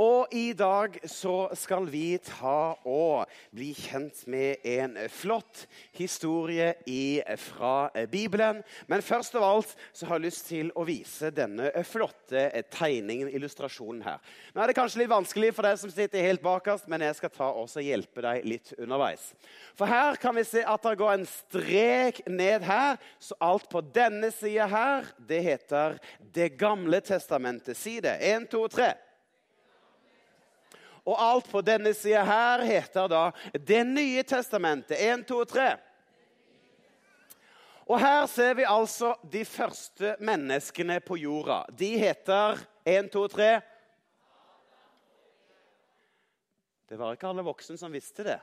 Og i dag så skal vi ta og bli kjent med en flott historie fra Bibelen. Men først av alt så har jeg lyst til å vise denne flotte tegningen, illustrasjonen her. Nå er det kanskje litt vanskelig for deg som sitter helt bakerst, men jeg skal ta og hjelpe deg litt underveis. For her kan vi se at det går en strek ned her, så alt på denne sida her, det heter Det gamle testamentet. Si det. Én, to, tre. Og alt på denne sida her heter da Det nye testamentet. Én, to, tre. Og her ser vi altså de første menneskene på jorda. De heter én, to, tre Det var ikke alle voksne som visste det.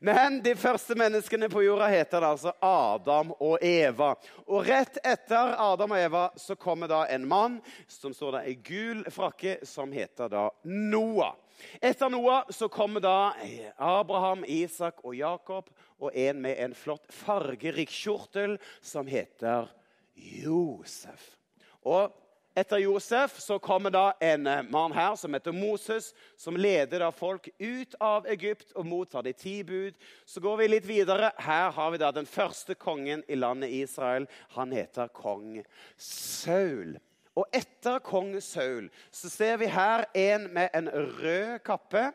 Men de første menneskene på jorda heter det altså Adam og Eva. Og rett etter Adam og Eva så kommer da en mann som står der i gul frakke, som heter da Noah. Etter Noah så kommer da Abraham, Isak og Jakob og en med en flott fargerik kjortel som heter Josef. Og etter Josef så kommer da en eh, mann her som heter Moses, som leder da folk ut av Egypt og mottar de ti bud. Så går vi litt videre. Her har vi da den første kongen i landet Israel. Han heter kong Saul. Og etter kong Saul så ser vi her en med en rød kappe.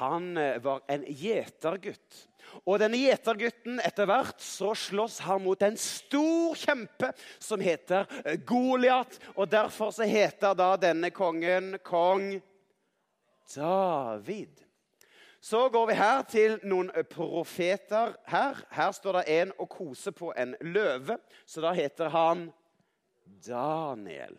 Han eh, var en gjetergutt. Og denne gjetergutten etter hvert så slåss han mot en stor kjempe som heter Goliat. Og derfor så heter da denne kongen kong David. Så går vi her til noen profeter. Her Her står det en og koser på en løve, så da heter han Daniel.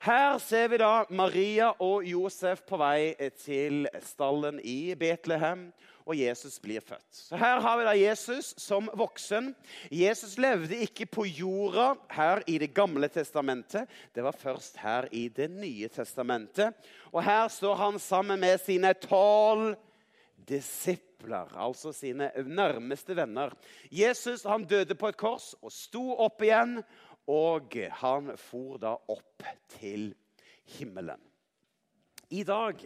Her ser vi da Maria og Josef på vei til stallen i Betlehem og Jesus blir født. Så Her har vi da Jesus som voksen. Jesus levde ikke på jorda her i Det gamle testamentet. Det var først her i Det nye testamentet. Og her står han sammen med sine tolv disipler, altså sine nærmeste venner. Jesus han døde på et kors og sto opp igjen, og han for da opp til himmelen. I dag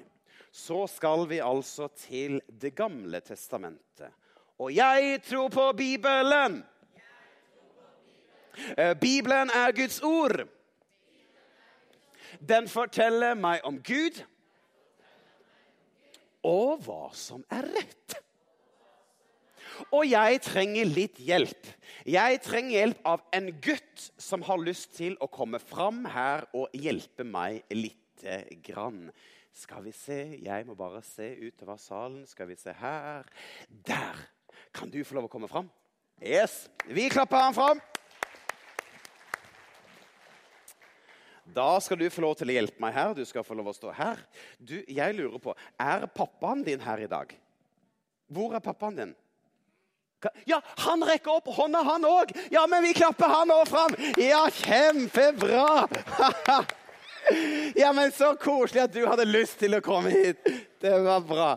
så skal vi altså til Det gamle testamentet. Og jeg tror på Bibelen! Eh, Bibelen er Guds ord. Den forteller meg om Gud og hva som er rett. Og jeg trenger litt hjelp. Jeg trenger hjelp av en gutt som har lyst til å komme fram her og hjelpe meg lite grann. Skal vi se Jeg må bare se utover salen. Skal vi se her Der! Kan du få lov å komme fram? Yes. Vi klapper han fram. Da skal du få lov til å hjelpe meg her. Du skal få lov å stå her. Du, jeg lurer på, Er pappaen din her i dag? Hvor er pappaen din? Ja, han rekker opp hånda, han òg! Ja, men vi klapper han òg fram! Ja, kjempebra! Ja, men så koselig at du hadde lyst til å komme hit. Det var bra.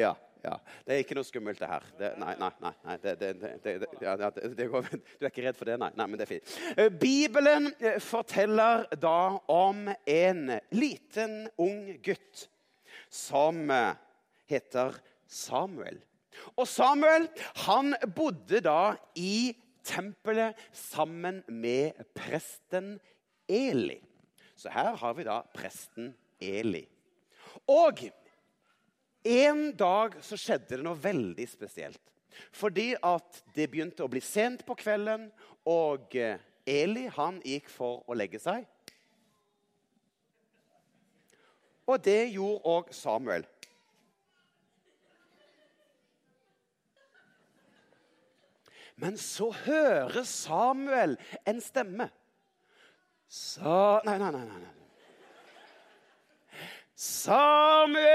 Ja. ja. Det er ikke noe skummelt, det her. Det, nei, nei, nei. Det, det, ja, går, du er ikke redd for det? Nei. nei, men det er fint. Eh, Bibelen eh, forteller da om en liten, ung gutt som eh, heter Samuel. Og Samuel han bodde da i tempelet sammen med presten Eli. Så her har vi da presten Eli. Og en dag så skjedde det noe veldig spesielt. Fordi at det begynte å bli sent på kvelden, og eh, Eli han gikk for å legge seg. Og det gjorde òg Samuel. Men så hører Samuel en stemme. Sa... Nei, nei, nei. nei. Samuel!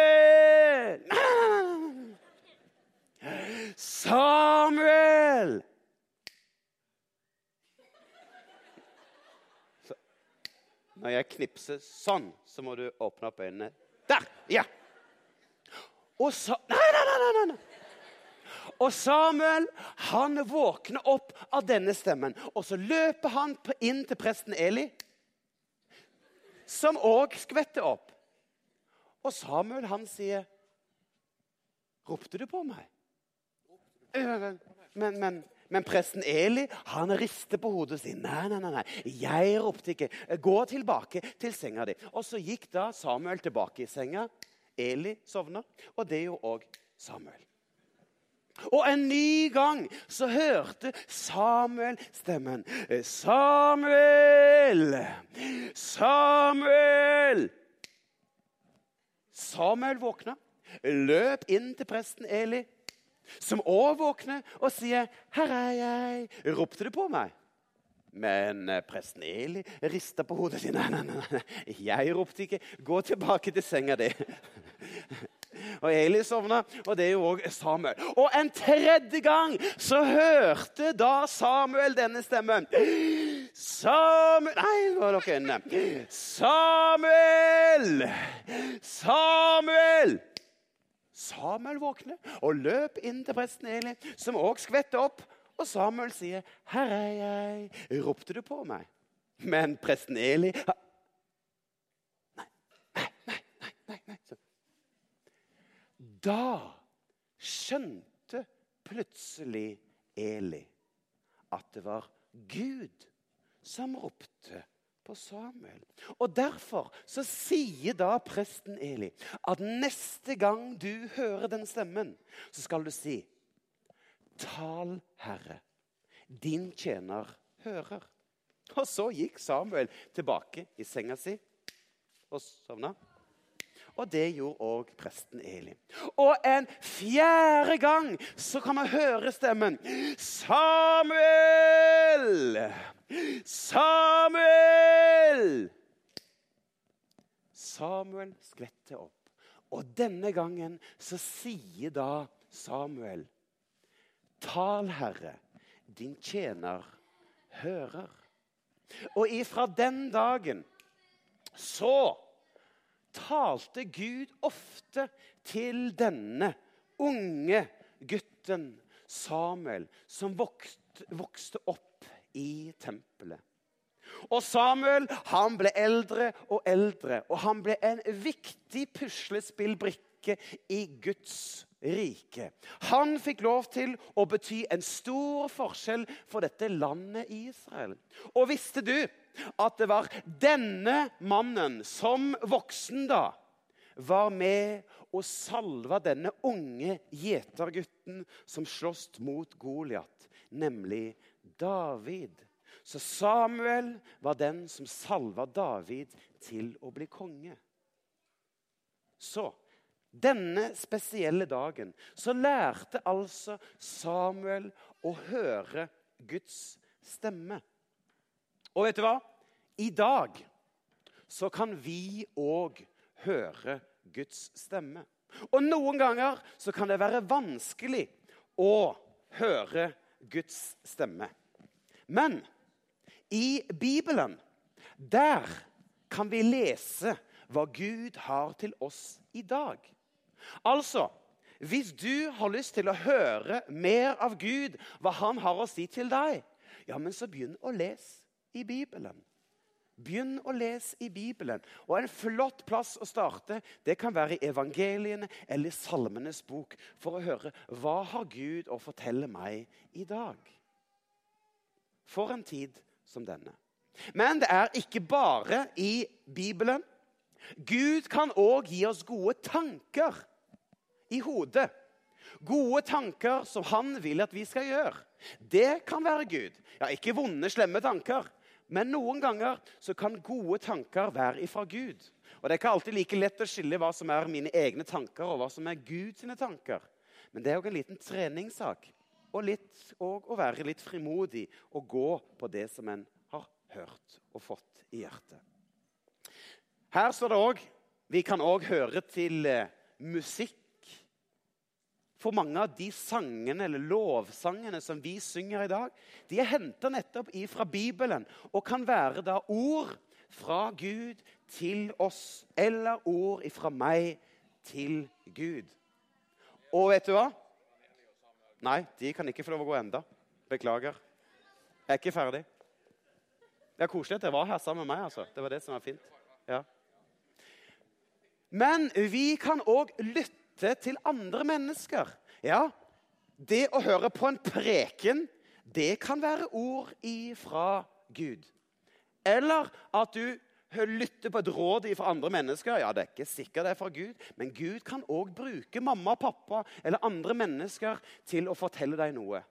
Samuel! Så, når jeg knipser sånn, så må du åpne opp øynene. Der! Ja. Og så Nei, nei, nei! nei, nei. Og Samuel han våkner opp av denne stemmen. Og så løper han inn til presten Eli. som òg skvetter opp. Og Samuel, han sier Ropte du på meg? Men, men, men, presten Eli han rister på hodet og sier nei, nei, nei, nei, jeg ropte ikke. Gå tilbake til senga di. Og så gikk da Samuel tilbake i senga. Eli sovna, og det gjorde òg Samuel. Og en ny gang så hørte Samuel stemmen. Samuel! Samuel! Samuel våkna, løp inn til presten Eli, som òg våkner og sier, 'Her er jeg.' Ropte du på meg? Men eh, presten Eli rista på hodet sitt. Nei, 'Nei, nei, nei, jeg ropte ikke. Gå tilbake til senga di.' Og Eli sovna, og det er jo òg Samuel. Og en tredje gang så hørte da Samuel denne stemmen. Samuel Nei, nå var dere inne. Samuel! Samuel! Samuel våkner og løp inn til presten Eli, som òg skvetter opp. Og Samuel sier, 'Her er jeg.' Ropte du på meg? Men presten Eli Nei, nei, nei. nei, nei. Da skjønte plutselig Eli at det var Gud som ropte på Samuel. Og Derfor så sier da presten Eli at neste gang du hører den stemmen, så skal du si Tal, Herre, din tjener hører. Og så gikk Samuel tilbake i senga si og sovna. Og det gjorde òg presten Eli. Og en fjerde gang så kan man høre stemmen. Samuel! Samuel! Samuel skvetter opp. Og denne gangen så sier da Samuel Tal, Herre, din tjener hører. Og ifra den dagen så talte Gud ofte til denne unge gutten Samuel, som vokste, opp i tempelet. Og Samuel han ble eldre og eldre, og han ble en viktig puslespillbrikke i Guds rike. Han fikk lov til å bety en stor forskjell for dette landet Israel. Og visste du at det var denne mannen, som voksen da, var med og salva denne unge gjetergutten som sloss mot Goliat, nemlig David. Så Samuel var den som salva David til å bli konge. Så denne spesielle dagen så lærte altså Samuel å høre Guds stemme. Og vet du hva? I dag så kan vi òg høre Guds stemme. Og noen ganger så kan det være vanskelig å høre Guds stemme. Men i Bibelen, der kan vi lese hva Gud har til oss i dag. Altså, hvis du har lyst til å høre mer av Gud, hva han har å si til deg, ja, men så begynn å lese i Bibelen. Begynn å lese i Bibelen. Og En flott plass å starte det kan være i evangeliene eller i Salmenes bok for å høre hva har Gud å fortelle meg i dag. For en tid som denne. Men det er ikke bare i Bibelen. Gud kan òg gi oss gode tanker i hodet. Gode tanker som han vil at vi skal gjøre. Det kan være Gud. Ja, Ikke vonde, slemme tanker, men noen ganger så kan gode tanker være ifra Gud. Og Det er ikke alltid like lett å skille hva som er mine egne tanker, og hva som er Guds tanker. Men det er òg en liten treningssak. Og, litt, og å være litt frimodig og gå på det som en har hørt og fått i hjertet. Her står det òg Vi kan òg høre til eh, musikk for mange av de sangene eller lovsangene som vi synger i dag, de er henta nettopp fra Bibelen og kan være da ord fra Gud til oss, eller ord fra meg til Gud. Og vet du hva? Nei, de kan ikke få lov å gå enda. Beklager. Jeg er ikke ferdig. Det er koselig at dere var her sammen med meg. altså. Det var det som var fint. Ja. Men vi kan òg lytte til andre mennesker. Ja, det å høre på en preken, det kan være ord ifra Gud. Eller at du lytter på et råd fra andre mennesker. Ja, det er ikke sikkert det er fra Gud, men Gud kan òg bruke mamma, og pappa eller andre mennesker til å fortelle deg noe.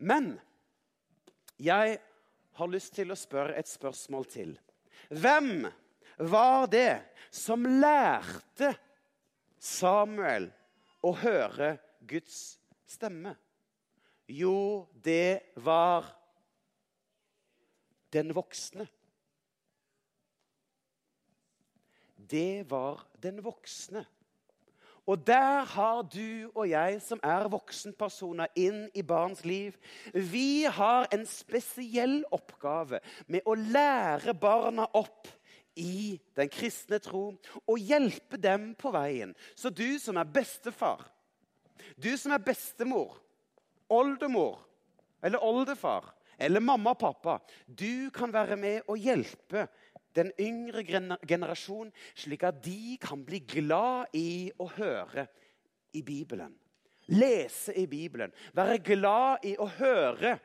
Men jeg har lyst til å spørre et spørsmål til. Hvem var det som lærte Samuel å høre Guds stemme? Jo, det var den voksne. Det var den voksne. Og der har du og jeg som er voksenpersoner inn i barns liv, vi har en spesiell oppgave med å lære barna opp i den kristne tro og hjelpe dem på veien. Så du som er bestefar, du som er bestemor, oldemor eller oldefar eller mamma og pappa, du kan være med og hjelpe den yngre generasjon, slik at de kan bli glad i å høre i Bibelen. Lese i Bibelen. Være glad i å høre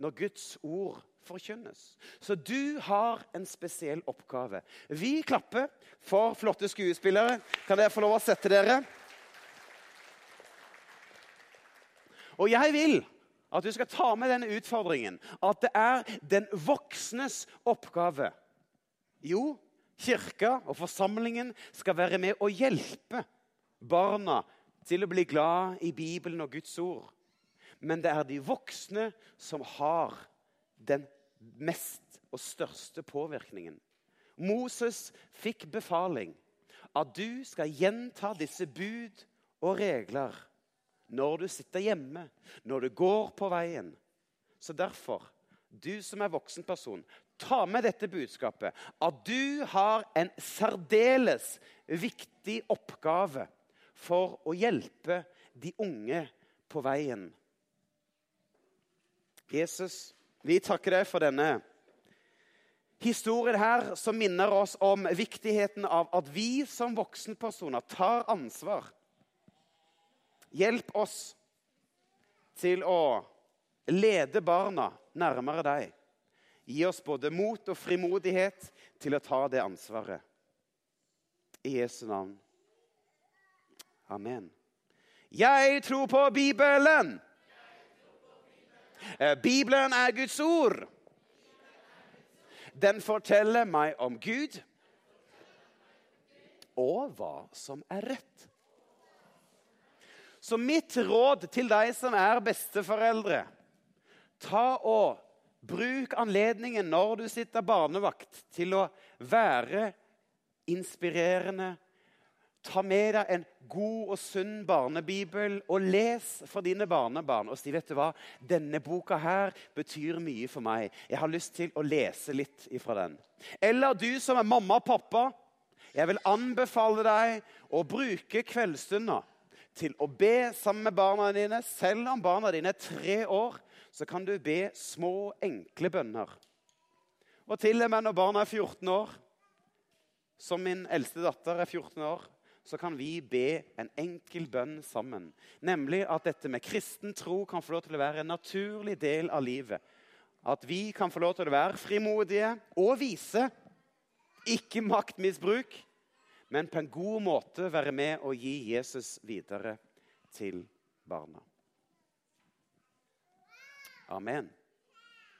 når Guds ord forkynnes. Så du har en spesiell oppgave. Vi klapper for flotte skuespillere. Kan dere få lov å sette dere? Og jeg vil at du skal ta med denne utfordringen. At det er den voksnes oppgave jo, kirka og forsamlingen skal være med og hjelpe barna til å bli glad i Bibelen og Guds ord. Men det er de voksne som har den mest og største påvirkningen. Moses fikk befaling at du skal gjenta disse bud og regler når du sitter hjemme, når du går på veien. Så derfor, du som er voksen person, ta med dette budskapet. At du har en særdeles viktig oppgave for å hjelpe de unge på veien. Jesus, vi takker deg for denne historien her som minner oss om viktigheten av at vi som voksenpersoner tar ansvar. Hjelp oss til å lede barna nærmere deg. Gi oss både mot og frimodighet til å ta det ansvaret. I Jesu navn. Amen. Jeg tror på Bibelen. Eh, Bibelen er Guds ord. Den forteller meg om Gud og hva som er rett. Så mitt råd til deg som er besteforeldre ta og Bruk anledningen når du sitter barnevakt, til å være inspirerende. Ta med deg en god og sunn barnebibel og les for dine barnebarn. Og si vet du hva, denne boka her betyr mye for meg. Jeg har lyst til å lese litt ifra den. Eller du som er mamma og pappa. Jeg vil anbefale deg å bruke kveldsstunda til å be sammen med barna dine, selv om barna dine er tre år så kan du be små, enkle bønner. Og til og med når barna er 14 år, som min eldste datter er 14 år, så kan vi be en enkel bønn sammen. Nemlig at dette med kristen tro kan få lov til å være en naturlig del av livet. At vi kan få lov til å være frimodige og vise ikke maktmisbruk, men på en god måte være med og gi Jesus videre til barna. Amen.